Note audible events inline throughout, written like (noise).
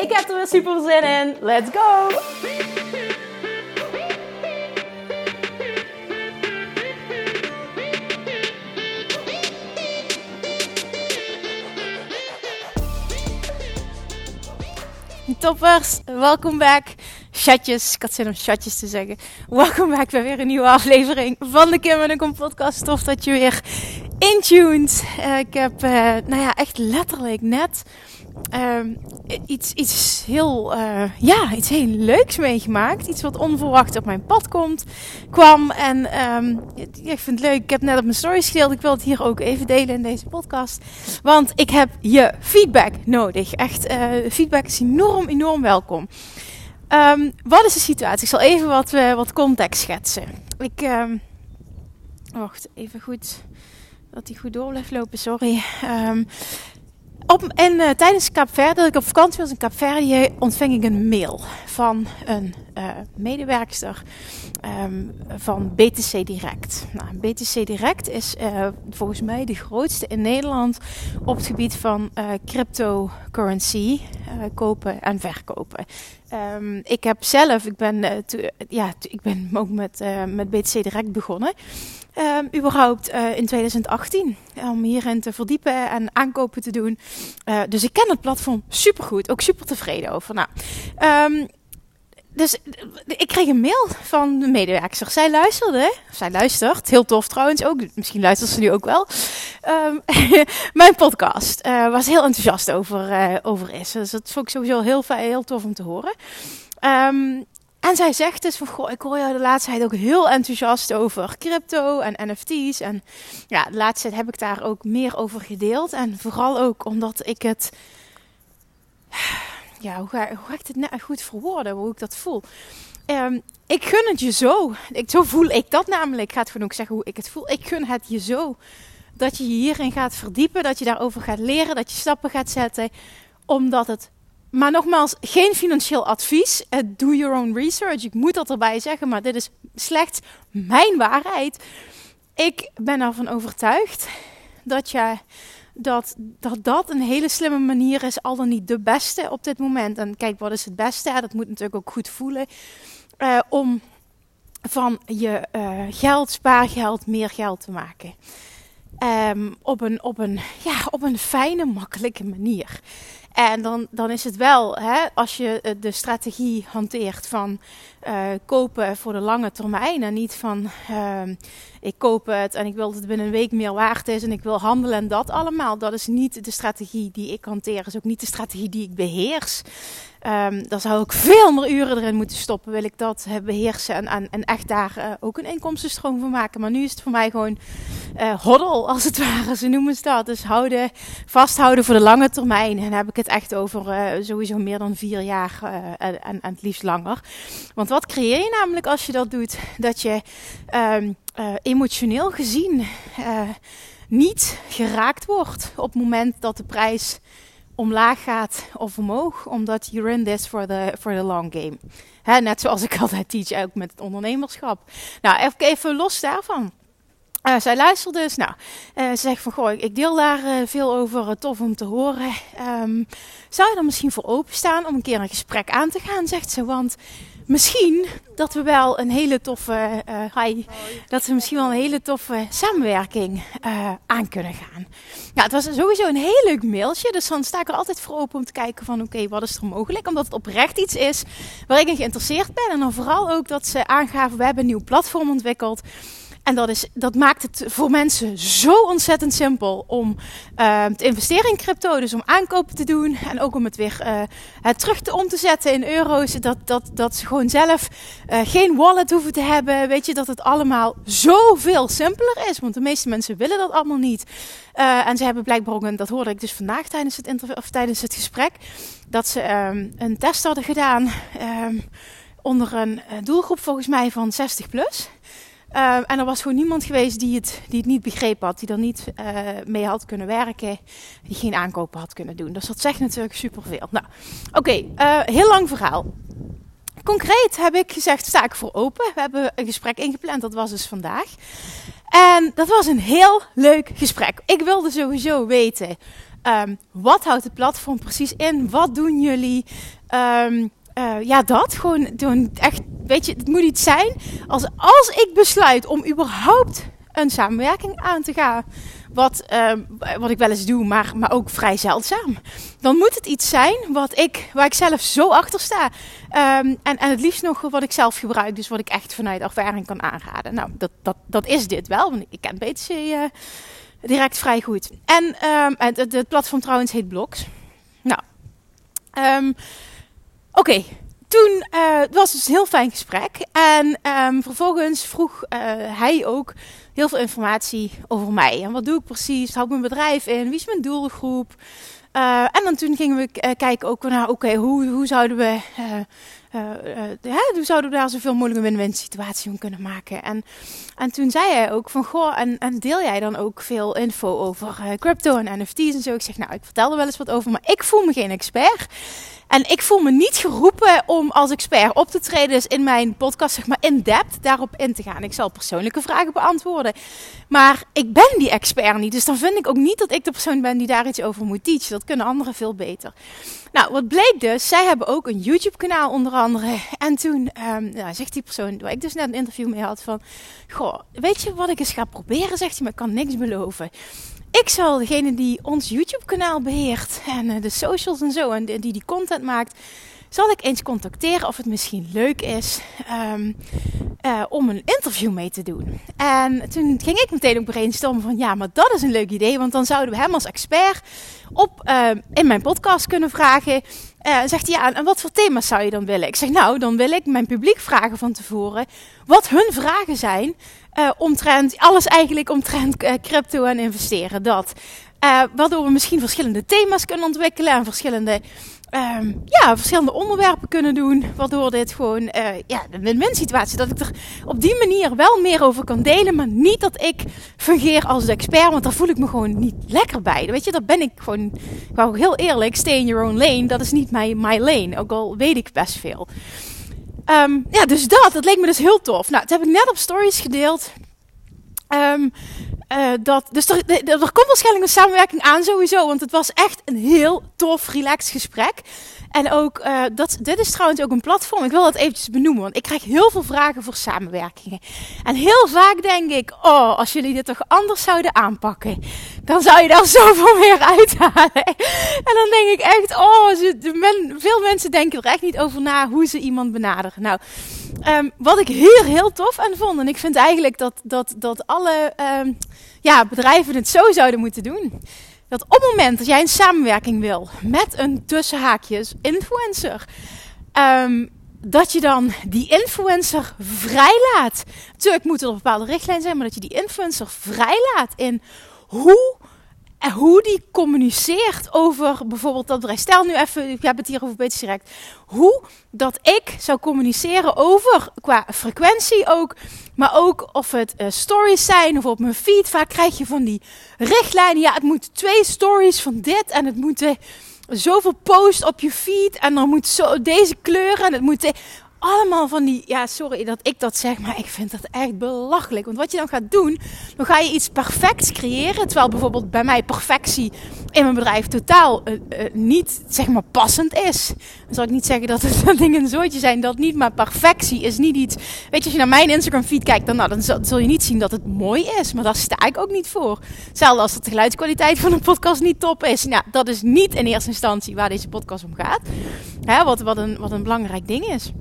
Ik heb er weer super zin in. Let's go! Toppers, welkom back. Chatjes, ik had zin om chatjes te zeggen. Welkom back bij weer een nieuwe aflevering van de Kim en Kom podcast. Tof dat je weer intuned. Uh, ik heb, uh, nou ja, echt letterlijk net uh, iets, iets heel, uh, ja, iets heel leuks meegemaakt. Iets wat onverwacht op mijn pad komt, kwam. En um, ik vind het leuk. Ik heb net op mijn stories gedeeld. Ik wil het hier ook even delen in deze podcast. Want ik heb je feedback nodig. Echt, uh, feedback is enorm, enorm welkom. Um, wat is de situatie? Ik zal even wat, uh, wat context schetsen. Ik, wacht, even goed. Dat hij goed door blijft lopen, sorry. Op, en uh, tijdens Kaapverdi, dat ik op vakantie was in Kaapverdi, ontving ik een mail van een uh, medewerkster um, van BTC Direct. Nou, BTC Direct is uh, volgens mij de grootste in Nederland op het gebied van cryptocurrency kopen en verkopen. Um, ik heb zelf, ik ben, ja, ik ben ook met, met BTC Direct begonnen. Um, überhaupt uh, in 2018 om hierin te verdiepen en aankopen te doen. Uh, dus ik ken het platform supergoed, ook super tevreden over. Nou, um, dus ik kreeg een mail van de medewerker. Zij luisterde, zij luistert, heel tof trouwens ook. Misschien luistert ze nu ook wel. Um, (laughs) mijn podcast was heel enthousiast over, over is. Dus dat vond ik sowieso heel, heel tof om te horen. En zij zegt dus van, goh, ik hoor jou de laatste tijd ook heel enthousiast over crypto en NFT's. En ja, de laatste tijd heb ik daar ook meer over gedeeld. En vooral ook omdat ik het, (sighs) ja, hoe ga, hoe ik het net goed verwoorden, hoe ik dat voel. Um, ik gun het je zo. Ik, zo voel ik dat namelijk. Ik ga het gewoon ook zeggen hoe ik het voel. Ik gun het je zo. Dat je je hierin gaat verdiepen. Dat je daarover gaat leren. Dat je stappen gaat zetten. Omdat het maar nogmaals, geen financieel advies. Uh, do your own research. Ik moet dat erbij zeggen, maar dit is slechts mijn waarheid. Ik ben ervan overtuigd dat, je, dat, dat dat een hele slimme manier is, al dan niet de beste op dit moment. En kijk, wat is het beste? Dat moet natuurlijk ook goed voelen. Uh, om van je uh, geld, spaargeld, meer geld te maken. Um, op, een, op, een, ja, op een fijne, makkelijke manier. En dan, dan is het wel, hè, als je eh, de strategie hanteert van uh, kopen voor de lange termijn en niet van uh, ik koop het en ik wil dat het binnen een week meer waard is en ik wil handelen en dat allemaal. Dat is niet de strategie die ik hanteer, dat is ook niet de strategie die ik beheers. Um, daar zou ik veel meer uren erin moeten stoppen, wil ik dat beheersen en, en, echt daar ook een inkomstenstroom van maken. Maar nu is het voor mij gewoon hoddel, als het (laughs) ware, ze noemen ze dat. Dus houden, vasthouden voor de lange termijn. En heb ik het echt over uh, sowieso meer dan vier jaar en, en, het liefst langer. Want wat creëer je namelijk als je dat doet? Dat je um, emotioneel gezien niet geraakt wordt op het moment dat de prijs omlaag gaat of omhoog, omdat you're in this for the, for the long game. Hè, net zoals ik altijd teach, ook met het ondernemerschap. Nou, even los daarvan. Uh, zij luistert dus. Nou, uh, ze zegt van, goh, ik deel daar uh, veel over. tof om te horen. Um, zou je er misschien voor openstaan om een keer een gesprek aan te gaan, zegt ze. Want misschien dat we wel een hele toffe, dat we misschien wel een hele toffe samenwerking aan kunnen gaan. Ja, het was sowieso een heel leuk mailtje, dus dan sta ik er altijd voor open om te kijken van oké, wat is er mogelijk? Omdat het oprecht iets is waar ik in geïnteresseerd ben en dan vooral ook dat ze aangaven, we hebben een nieuw platform ontwikkeld. En dat, is, dat maakt het voor mensen zo ontzettend simpel om uh, te investeren in crypto. Dus om aankopen te doen en ook om het weer uh, terug te om te zetten in euro's. Dat, dat, dat ze gewoon zelf uh, geen wallet hoeven te hebben. Weet je, dat het allemaal zoveel simpeler is. Want de meeste mensen willen dat allemaal niet. en ze hebben blijkbaar dat hoorde ik dus vandaag tijdens het, of tijdens het gesprek, dat ze um, een test hadden gedaan um, onder een doelgroep volgens mij van 60 plus. Uh, en er was gewoon niemand geweest die het, die het niet begrepen had, die er niet uh, mee had kunnen werken, die geen aankopen had kunnen doen. Dus dat zegt natuurlijk superveel. Nou, oké, uh, heel lang verhaal. Concreet heb ik gezegd, sta ik voor open. We hebben een gesprek ingepland, dat was dus vandaag. En dat was een heel leuk gesprek. Ik wilde sowieso weten, um, wat houdt het platform precies in? Wat doen jullie? Um, uh, ja, dat. Gewoon doen. Echt, weet je, het moet iets zijn. Als, als ik besluit om überhaupt een samenwerking aan te gaan. Wat, uh, wat ik wel eens doe, maar, maar ook vrij zeldzaam. Dan moet het iets zijn wat ik, waar ik zelf zo achter sta. Um, en, en het liefst nog wat ik zelf gebruik. Dus wat ik echt vanuit ervaring kan aanraden. Nou, dat, dat, dat is dit wel. Want ik ken BTC uh, direct vrij goed. En um, het, het, platform trouwens heet Bloks. Nou, um, Oké, toen uh, het was dus een heel fijn gesprek. En um, vervolgens vroeg uh, hij ook heel veel informatie over mij. En wat doe ik precies? Houd mijn bedrijf in? Wie is mijn doelgroep? Uh, en dan toen gingen we kijken ook naar, oké, okay, hoe, hoe zouden we... hoe zouden we daar zoveel mogelijk een win-win situatie om kunnen maken? En, en toen zei hij ook van, goh, en, en deel jij dan ook veel info over crypto en NFT's en zo? Ik zeg, nou, ik vertel er wel eens wat over, maar ik voel me geen expert. En ik voel me niet geroepen om als expert op te treden, dus in mijn podcast zeg maar in depth daarop in te gaan. Ik zal persoonlijke vragen beantwoorden. Maar ik ben die expert niet, dus dan vind ik ook niet dat ik de persoon ben die daar iets over moet teachen. Dat kunnen anderen veel beter. Nou, wat bleek dus, zij hebben ook een YouTube kanaal onder andere. En toen um, nou, zegt die persoon, waar ik dus net een interview mee had van... Goh, weet je wat ik eens ga proberen, zegt hij, maar ik kan niks beloven. Ik zal degene die ons YouTube-kanaal beheert en uh, de socials en zo, en die die content maakt, zal ik eens contacteren of het misschien leuk is um, uh, om een interview mee te doen. En toen ging ik meteen ook brainstormen van ja, maar dat is een leuk idee, want dan zouden we hem als expert op, uh, in mijn podcast kunnen vragen. Uh, zegt hij ja, en wat voor thema's zou je dan willen? Ik zeg nou, dan wil ik mijn publiek vragen van tevoren wat hun vragen zijn omtrent, alles eigenlijk omtrent crypto en investeren. Dat. Waardoor we misschien verschillende thema's kunnen ontwikkelen en verschillende, um, ja, verschillende onderwerpen kunnen doen. Waardoor dit gewoon uh, ja, de win-win situatie. Dat ik er op die manier wel meer over kan delen. Maar niet dat ik fungeer als de expert. Want daar voel ik me gewoon niet lekker bij. Weet je, dat ben ik gewoon. Ik wou heel eerlijk, stay in your own lane. Dat is niet mijn my lane. Ook al weet ik best veel. Um, ja, dus dat, dat leek me dus heel tof. Nou, dat heb ik net op stories gedeeld. Um, uh, dat, dus er, komt waarschijnlijk een samenwerking aan sowieso. Want het was echt een heel tof, relaxed gesprek. En ook, uh, dat, dit is trouwens ook een platform. Ik wil dat eventjes benoemen. Want ik krijg heel veel vragen voor samenwerkingen. En heel vaak denk ik, oh, als jullie dit toch anders zouden aanpakken. Dan zou je daar (laughs) zoveel meer uithalen. En dan denk ik echt, oh, veel mensen denken er echt niet over na hoe ze iemand benaderen. Nou, um, wat ik hier heel tof aan vond. En ik vind eigenlijk dat, dat, dat alle um, ja, bedrijven het zo zouden moeten doen dat op het moment dat jij een samenwerking wil met een tussenhaakjes influencer, um, dat je dan die influencer vrijlaat. Natuurlijk moet er bepaalde richtlijn zijn, maar dat je die influencer vrijlaat in hoe en hoe die communiceert over bijvoorbeeld dat bedrijf. Stel nu even, ik heb het hier over beetje direct. Hoe dat ik zou communiceren over, qua frequentie ook, maar ook of het uh, stories zijn of op mijn feed. Vaak krijg je van die richtlijnen. Ja, het moet twee stories van dit en het moeten zoveel posts op je feed en dan moet zo deze kleuren en het moet allemaal van die, ja, sorry dat ik dat zeg, maar ik vind dat echt belachelijk. Want wat je dan gaat doen, dan ga je iets perfects creëren. Terwijl bijvoorbeeld bij mij perfectie in mijn bedrijf totaal uh, uh, niet, zeg maar, passend is. Dan zal ik niet zeggen dat het (laughs) dingen een zootje zijn, dat niet. Maar perfectie is niet iets. Weet je, als je naar mijn Instagram feed kijkt, dan, nou, dan zul, zul je niet zien dat het mooi is. Maar daar sta ik ook niet voor. Hetzelfde als dat de geluidskwaliteit van een podcast niet top is. Nou, dat is niet in eerste instantie waar deze podcast om gaat. Hè, wat, wat, een, wat een belangrijk ding is.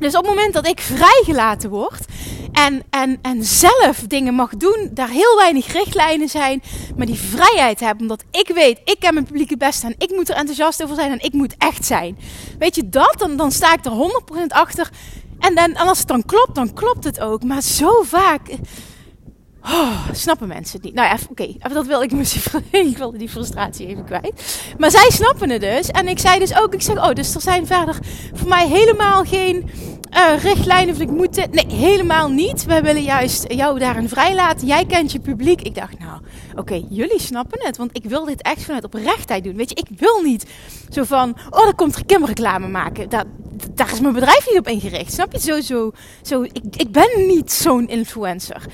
Dus op het moment dat ik vrijgelaten word en, en, en zelf dingen mag doen, daar heel weinig richtlijnen zijn, maar die vrijheid heb, omdat ik weet, ik ken mijn publiek het beste en ik moet er enthousiast over zijn en ik moet echt zijn. Weet je dat? Dan, dan sta ik er 100% achter. En, dan, en als het dan klopt, dan klopt het ook. Maar zo vaak Oh, snappen mensen het niet? Nou ja, oké, dat wil ik, (laughs) ik wilde die frustratie even kwijt. Maar zij snappen het dus. En ik zei dus ook, ik zeg, oh, dus er zijn verder voor mij helemaal geen uh, richtlijnen of ik moet dit. Nee, helemaal niet. We willen juist jou daarin vrijlaten. Jij kent je publiek. Ik dacht, nou, oké, jullie snappen het. Want ik wil dit echt vanuit oprechtheid doen. Weet je, ik wil niet zo van, oh, dan komt er reclame maken. Dat, daar is mijn bedrijf niet op ingericht. Snap je? Zo, zo, zo. Ik, ik ben niet zo'n influencer.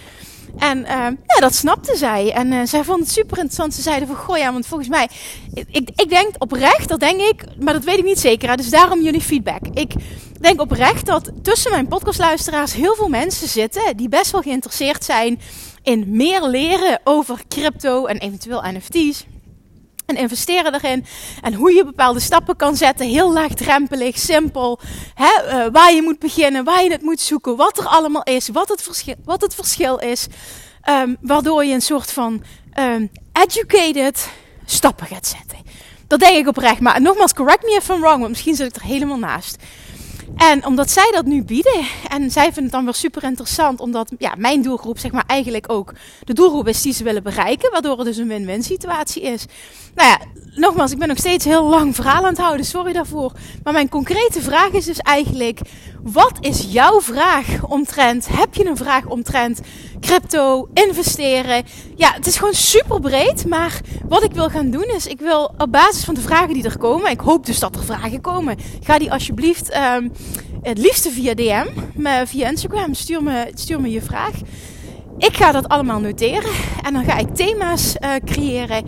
En uh, ja, dat snapte zij. En uh, zij vond het super interessant. Ze zeiden van, goh ja, want volgens mij... Ik, ik denk oprecht, dat denk ik, maar dat weet ik niet zeker. Dus daarom jullie feedback. Ik denk oprecht dat tussen mijn podcastluisteraars heel veel mensen zitten... die best wel geïnteresseerd zijn in meer leren over crypto en eventueel NFT's. En investeren erin. En hoe je bepaalde stappen kan zetten. Heel laagdrempelig, simpel. Hè, uh, waar je moet beginnen, waar je het moet zoeken. Wat er allemaal is. Wat het verschil, wat het verschil is. Um, waardoor je een soort van um, educated stappen gaat zetten. Dat denk ik oprecht. Maar nogmaals, correct me if I'm wrong. Want misschien zit ik er helemaal naast. En omdat zij dat nu bieden, en zij vinden het dan weer super interessant, omdat ja, mijn doelgroep zeg maar eigenlijk ook de doelgroep is die ze willen bereiken, waardoor het dus een win-win situatie is. Nou ja, nogmaals, ik ben nog steeds heel lang verhaal aan het houden, sorry daarvoor. Maar mijn concrete vraag is dus eigenlijk, wat is jouw vraag omtrent, heb je een vraag omtrent crypto, investeren? Ja, het is gewoon super breed, maar wat ik wil gaan doen is, ik wil op basis van de vragen die er komen, ik hoop dus dat er vragen komen, ga die alsjeblieft um, het liefste via DM, via Instagram, stuur me, stuur me je vraag. Ik ga dat allemaal noteren en dan ga ik thema's uh, creëren.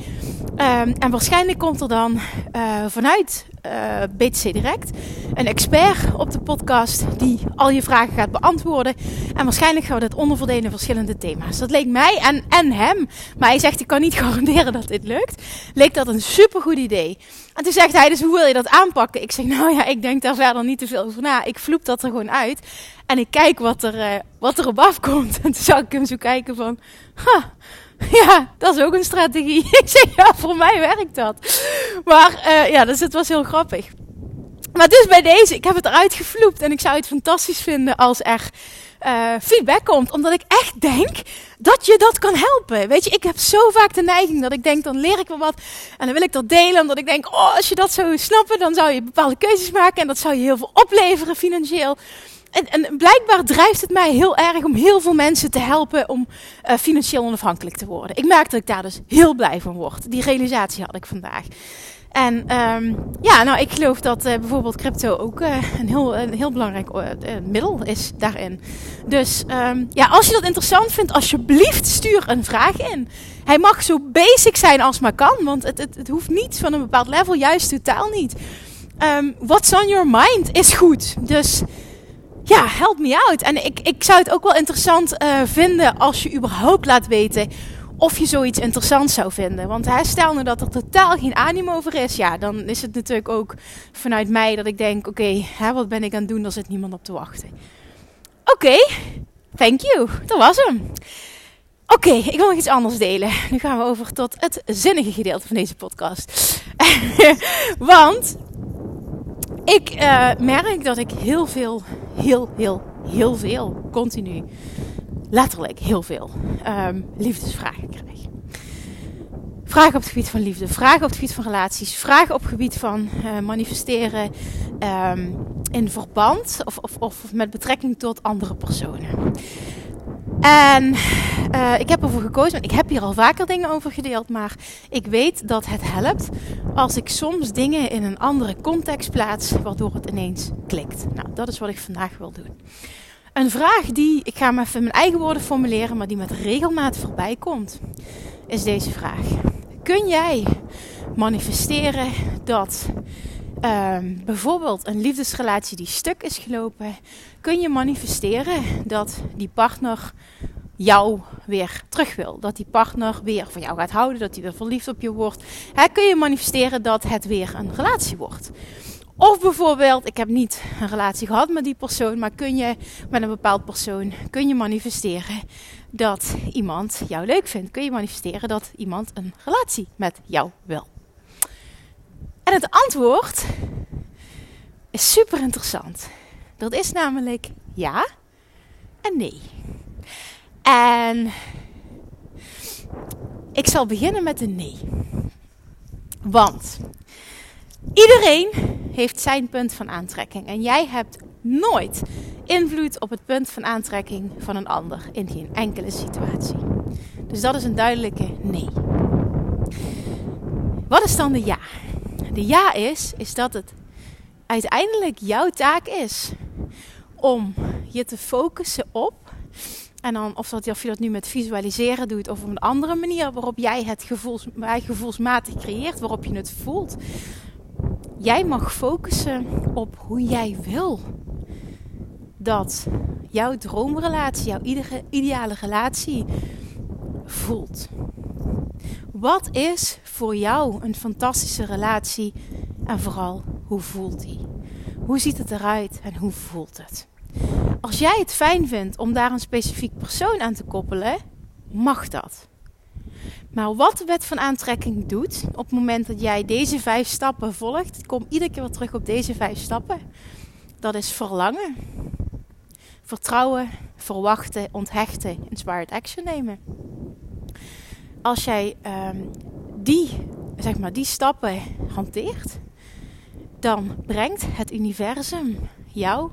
Um, en waarschijnlijk komt er dan uh, vanuit eh, BTC Direct een expert op de podcast die al je vragen gaat beantwoorden. En waarschijnlijk gaan we dat onderverdelen in verschillende thema's. Dat leek mij en, en hem, maar hij zegt ik kan niet (laughs) garanderen dat dit lukt. Leek dat een supergoed idee. En toen zegt hij dus hoe wil je dat aanpakken? Ik zeg nou ja, ik denk daar verder niet te veel over na. Ik vloep dat er gewoon uit. En ik kijk wat er, uh, wat er op afkomt. (laughs) En toen zag ik hem zo kijken van... Ha, (laughs) ja, dat is ook een strategie. (laughs) Ik zeg, ja, voor mij werkt dat. Maar uh, ja, dus het was heel grappig. Maar dus bij deze, ik heb het eruit gevloept. En ik zou het fantastisch vinden als er uh, feedback komt. Omdat ik echt denk dat je dat kan helpen. Weet je, ik heb zo vaak de neiging dat ik denk, dan leer ik wel wat. En dan wil ik dat delen. Omdat ik denk, oh, als je dat zou snappen, dan zou je bepaalde keuzes maken. En dat zou je heel veel opleveren financieel. En, en, blijkbaar drijft het mij heel erg om heel veel mensen te helpen om uh, financieel onafhankelijk te worden. Ik merk dat ik daar dus heel blij van word. Die realisatie had ik vandaag. En um, ja, nou, ik geloof dat uh, bijvoorbeeld crypto ook uh, een, heel, een heel belangrijk middel is daarin. Dus um, ja, als je dat interessant vindt, alsjeblieft stuur een vraag in. Hij mag zo basic zijn als maar kan, want het, het, het hoeft niet van een bepaald level, juist totaal niet. Um, what's on your mind is goed. Dus ja, help me out. En ik, ik zou het ook wel interessant uh, vinden als je überhaupt laat weten of je zoiets interessant zou vinden. Want hij stel nu dat er totaal geen animo over is, ja, dan is het natuurlijk ook vanuit mij dat ik denk: oké, okay, wat ben ik aan het doen? Er zit niemand op te wachten. Oké, thank you. Dat was hem. Oké, ik wil nog iets anders delen. Nu gaan we over tot het zinnige gedeelte van deze podcast. (laughs) Want ik uh, merk dat ik heel veel, heel, heel, heel veel, continu, letterlijk heel veel. Um, liefdesvragen krijg. Vragen op het gebied van liefde, vragen op het gebied van relaties, vragen op het gebied van uh, manifesteren um, in verband of, of, of met betrekking tot andere personen. En uh, ik heb ervoor gekozen, ik heb hier al vaker dingen over gedeeld, maar ik weet dat het helpt als ik soms dingen in een andere context plaats, waardoor het ineens klikt. Nou, dat is wat ik vandaag wil doen. Een vraag die, ik ga hem even in mijn eigen woorden formuleren, maar die met regelmaat voorbij komt, is deze vraag. Kun jij manifesteren dat um, bijvoorbeeld een liefdesrelatie die stuk is gelopen, kun je manifesteren dat die partner jou weer terug wil. Dat die partner weer van jou gaat houden, dat hij weer verliefd op je wordt. Kun je manifesteren dat het weer een relatie wordt. Of bijvoorbeeld, ik heb niet een relatie gehad met die persoon, maar kun je met een bepaald persoon kun je manifesteren dat iemand jou leuk vindt? Kun je manifesteren dat iemand een relatie met jou wil? En het antwoord is super interessant. Dat is namelijk ja en nee. En ik zal beginnen met een nee. Want iedereen heeft zijn punt van aantrekking. En jij hebt nooit invloed op het punt van aantrekking van een ander in geen enkele situatie. Dus dat is een duidelijke nee. Wat is dan de ja? Ja is, is dat het uiteindelijk jouw taak is om je te focussen op. En dan of, dat, of je dat nu met visualiseren doet of op een andere manier waarop jij het gevoels, gevoelsmatig creëert, waarop je het voelt. Jij mag focussen op hoe jij wil dat jouw droomrelatie, jouw ideale relatie voelt. Wat is voor jou een fantastische relatie en vooral hoe voelt die? Hoe ziet het eruit en hoe voelt het? Als jij het fijn vindt om daar een specifiek persoon aan te koppelen, mag dat. Maar wat de wet van aantrekking doet, op het moment dat jij deze vijf stappen volgt, ik kom iedere keer weer terug op deze vijf stappen, dat is verlangen, vertrouwen, verwachten, onthechten, inspired action nemen. Als jij um, die, zeg maar, die stappen hanteert, dan brengt het universum jou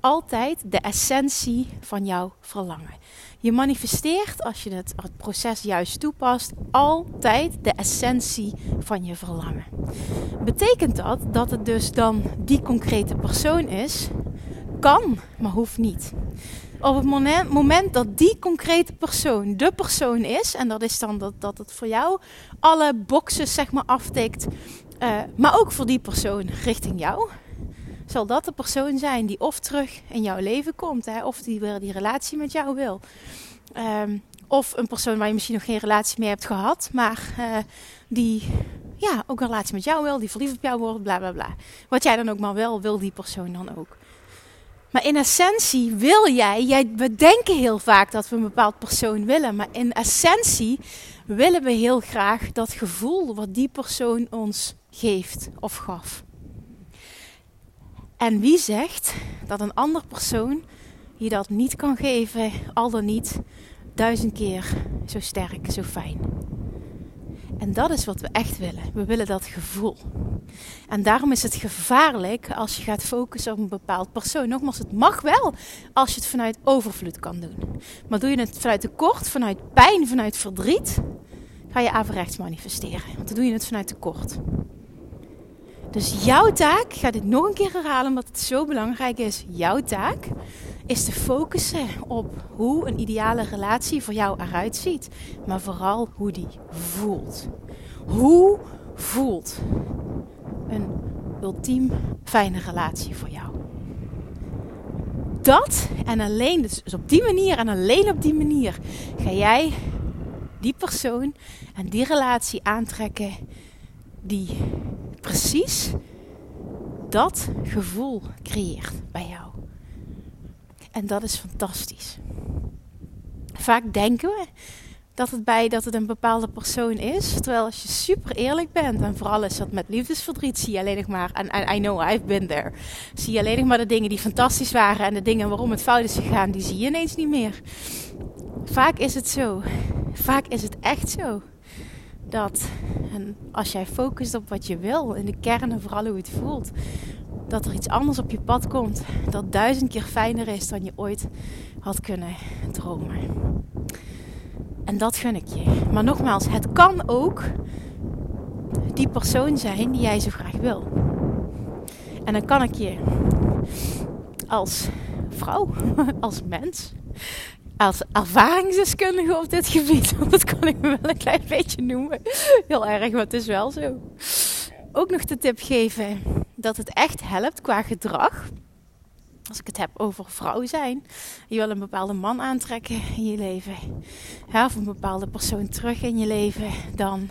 altijd de essentie van jouw verlangen. Je manifesteert, als je het, het proces juist toepast, altijd de essentie van je verlangen. Betekent dat dat het dus dan die concrete persoon is? Kan, maar hoeft niet. Op het moment, dat die concrete persoon de persoon is, en dat is dan dat, dat het voor jou alle boxes zeg maar aftikt, uh, maar ook voor die persoon richting jou, zal dat de persoon zijn die of terug in jouw leven komt, hè, of die weer die relatie met jou wil. Um, of een persoon waar je misschien nog geen relatie mee hebt gehad, maar uh, die ja, ook een relatie met jou wil, die verliefd op jou wordt, bla bla bla. Wat jij dan ook maar wel wil, die persoon dan ook. Maar in essentie wil jij, jij, we denken heel vaak dat we een bepaald persoon willen, maar in essentie willen we heel graag dat gevoel wat die persoon ons geeft of gaf. En wie zegt dat een ander persoon je dat niet kan geven, al dan niet duizend keer zo sterk, zo fijn? En dat is wat we echt willen. We willen dat gevoel. En daarom is het gevaarlijk als je gaat focussen op een bepaald persoon. Nogmaals, het mag wel als je het vanuit overvloed kan doen. Maar doe je het vanuit tekort, vanuit pijn, vanuit verdriet, ga je averechts manifesteren. Want dan doe je het vanuit tekort. Dus jouw taak, ik ga dit nog een keer herhalen omdat het zo belangrijk is. Jouw taak is te focussen op hoe een ideale relatie voor jou eruit ziet. Maar vooral hoe die voelt. Hoe voelt een ultiem fijne relatie voor jou? Dat en alleen, dus op die manier en alleen op die manier ga jij die persoon en die relatie aantrekken die precies dat gevoel creëert bij jou. En dat is fantastisch. Vaak denken we dat het bij dat het een bepaalde persoon is. Terwijl als je super eerlijk bent, en vooral is dat met liefdesverdriet, zie je alleen nog maar, en I know I've been there, zie je alleen nog maar de dingen die fantastisch waren en de dingen waarom het fout is gegaan, die zie je ineens niet meer. Vaak is het zo. Vaak is het echt zo dat en als jij focust op wat je wil, in de kern en vooral hoe het voelt, dat er iets anders op je pad komt dat duizend keer fijner is dan je ooit had kunnen dromen. En dat gun ik je. Maar nogmaals, het kan ook die persoon zijn die jij zo graag wil. En dan kan ik je als vrouw, (laughs) als mens, als ervaringsdeskundige op dit gebied, (laughs) dat kan ik me wel een klein beetje noemen. Heel erg, maar het is wel zo. Ook nog de tip geven dat het echt helpt qua gedrag. Als ik het heb over vrouw zijn. Je wil een bepaalde man aantrekken in je leven. Ja, of een bepaalde persoon terug in je leven. Dan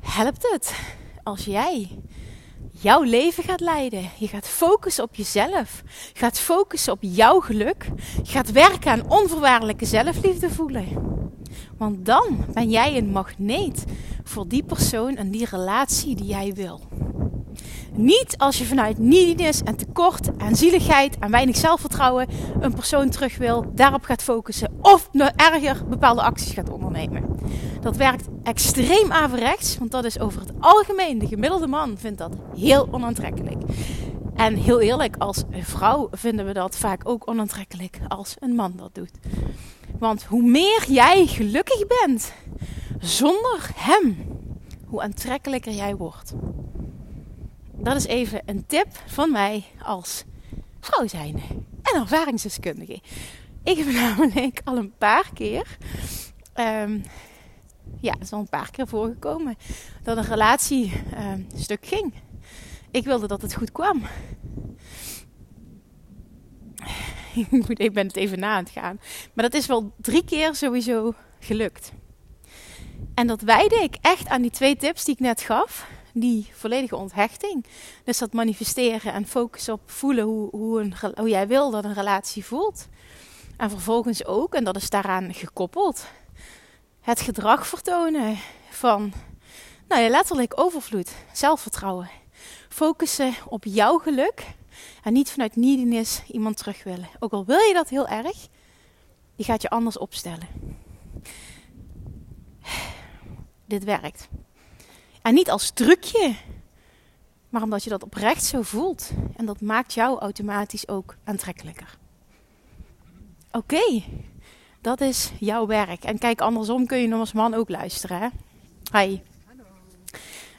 helpt het als jij jouw leven gaat leiden. Je gaat focussen op jezelf. Je gaat focussen op jouw geluk. Je gaat werken aan onvoorwaardelijke zelfliefde voelen. Want dan ben jij een magneet voor die persoon en die relatie die jij wil. Niet als je vanuit neediness en tekort en zieligheid en weinig zelfvertrouwen een persoon terug wil, daarop gaat focussen of nog erger bepaalde acties gaat ondernemen. Dat werkt extreem averechts, want dat is over het algemeen, de gemiddelde man vindt dat heel onaantrekkelijk. En heel eerlijk, als vrouw vinden we dat vaak ook onaantrekkelijk als een man dat doet. Want hoe meer jij gelukkig bent zonder hem, hoe aantrekkelijker jij wordt. Dat is even een tip van mij als vrouw zijnde en ervaringsdeskundige. Ik heb (laughs) namelijk al een paar keer, um, ja, het is al een paar keer voorgekomen, dat een relatie um, stuk ging. Ik wilde dat het goed kwam. (laughs) ik ben het even na aan het gaan. Maar dat is wel drie keer sowieso gelukt. En dat wijde ik echt aan die twee tips die ik net gaf die volledige onthechting. Dus dat manifesteren en focussen op voelen hoe, hoe, een, hoe jij wil dat een relatie voelt. En vervolgens ook, en dat is daaraan gekoppeld, het gedrag vertonen van nou ja, letterlijk overvloed, zelfvertrouwen. Focussen op jouw geluk en niet vanuit neediness iemand terug willen. Ook al wil je dat heel erg, die gaat je anders opstellen. Dit werkt. En niet als trucje, maar omdat je dat oprecht zo voelt. En dat maakt jou automatisch ook aantrekkelijker. Oké, dat is jouw werk. En kijk, andersom kun je nog als man ook luisteren. Hè? Hi.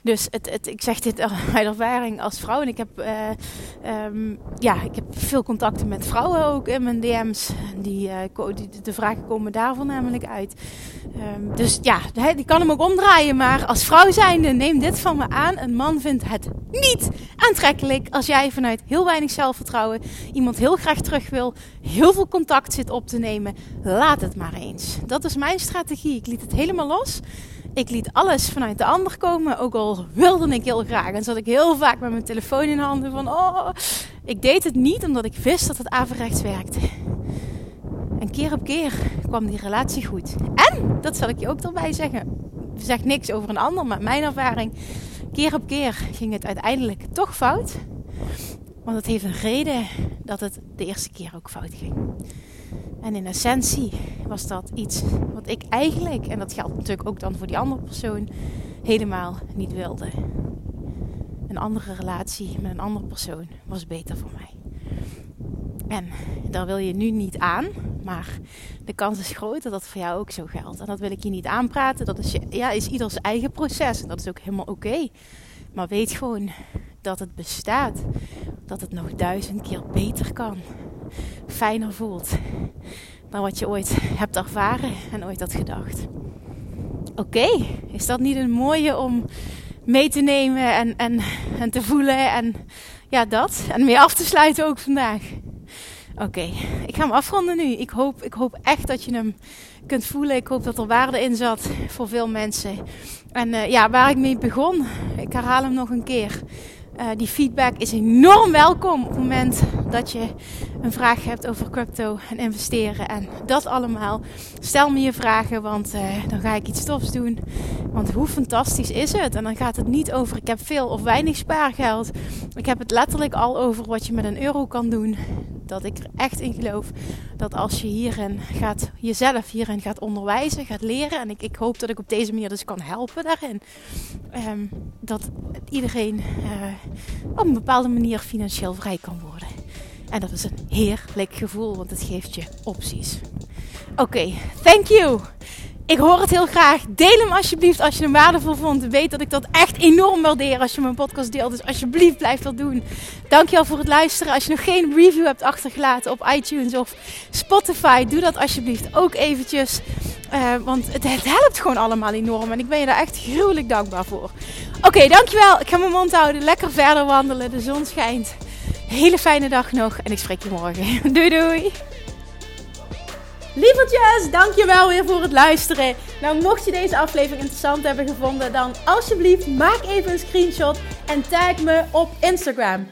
Dus het, het, ik zeg dit (laughs) uit ervaring als vrouw. En ik heb, uh, um, ja, ik heb veel contacten met vrouwen ook in mijn DM's. Die, uh, die de vragen komen daarvan namelijk uit. Um, dus ja, die kan hem ook omdraaien. Maar als vrouw zijnde, neem dit van me aan. Een man vindt het niet aantrekkelijk als jij vanuit heel weinig zelfvertrouwen iemand heel graag terug wil. Heel veel contact zit op te nemen. Laat het maar eens. Dat is mijn strategie. Ik liet het helemaal los. Ik liet alles vanuit de ander komen, ook al wilde ik heel graag. En zat ik heel vaak met mijn telefoon in handen van, oh, ik deed het niet omdat ik wist dat het averechts werkte. En keer op keer kwam die relatie goed. En, dat zal ik je ook erbij zeggen, zeg niks over een ander, maar mijn ervaring, keer op keer ging het uiteindelijk toch fout. Want het heeft een reden dat het de eerste keer ook fout ging. En in essentie was dat iets wat ik eigenlijk, en dat geldt natuurlijk ook dan voor die andere persoon, helemaal niet wilde. Een andere relatie met een andere persoon was beter voor mij. En daar wil je nu niet aan, maar de kans is groot dat dat voor jou ook zo geldt. En dat wil ik je niet aanpraten. Dat is, ja, is ieders eigen proces en dat is ook helemaal oké. Maar weet gewoon dat het bestaat. Dat het nog duizend keer beter kan fijner voelt dan wat je ooit hebt ervaren en ooit had gedacht. Oké, is dat niet een mooie om mee te nemen en, en, en te voelen en ja, dat. En mee af te sluiten ook vandaag. Oké, ik ga hem afronden nu. Ik hoop, ik hoop echt dat je hem kunt voelen. Ik hoop dat er waarde in zat voor veel mensen. En uh, ja, waar ik mee begon, ik herhaal hem nog een keer. Uh, die feedback is enorm welkom op het moment dat je een vraag hebt over crypto en investeren en dat allemaal. Stel me je vragen, want uh, dan ga ik iets tofs doen. Want hoe fantastisch is het? En dan gaat het niet over ik heb veel of weinig spaargeld. Ik heb het letterlijk al over wat je met een euro kan doen. Dat ik er echt in geloof dat als je hierin gaat, jezelf hierin gaat onderwijzen, gaat leren. En ik, ik hoop dat ik op deze manier dus kan helpen daarin. Um, dat iedereen uh, op een bepaalde manier financieel vrij kan worden. En dat is een heerlijk gevoel, want het geeft je opties. Oké, thank you. Ik hoor het heel graag. Deel hem alsjeblieft als je hem waardevol vond. Weet dat ik dat echt enorm waardeer als je mijn podcast deelt. Dus alsjeblieft blijf dat doen. Dankjewel voor het luisteren. Als je nog geen review hebt achtergelaten op iTunes of Spotify, doe dat alsjeblieft ook eventjes. Uh, want het, het, helpt gewoon allemaal enorm. En ik ben je daar echt gruwelijk dankbaar voor. Oké, okay, dankjewel. Ik ga mijn mond houden. Lekker verder wandelen. De zon schijnt. Hele fijne dag nog. En ik spreek je morgen. (laughs) Doei doei. Lievertjes, dankjewel weer voor het luisteren. Nou, mocht je deze aflevering interessant hebben gevonden, dan alsjeblieft maak even een screenshot en tag me op Instagram.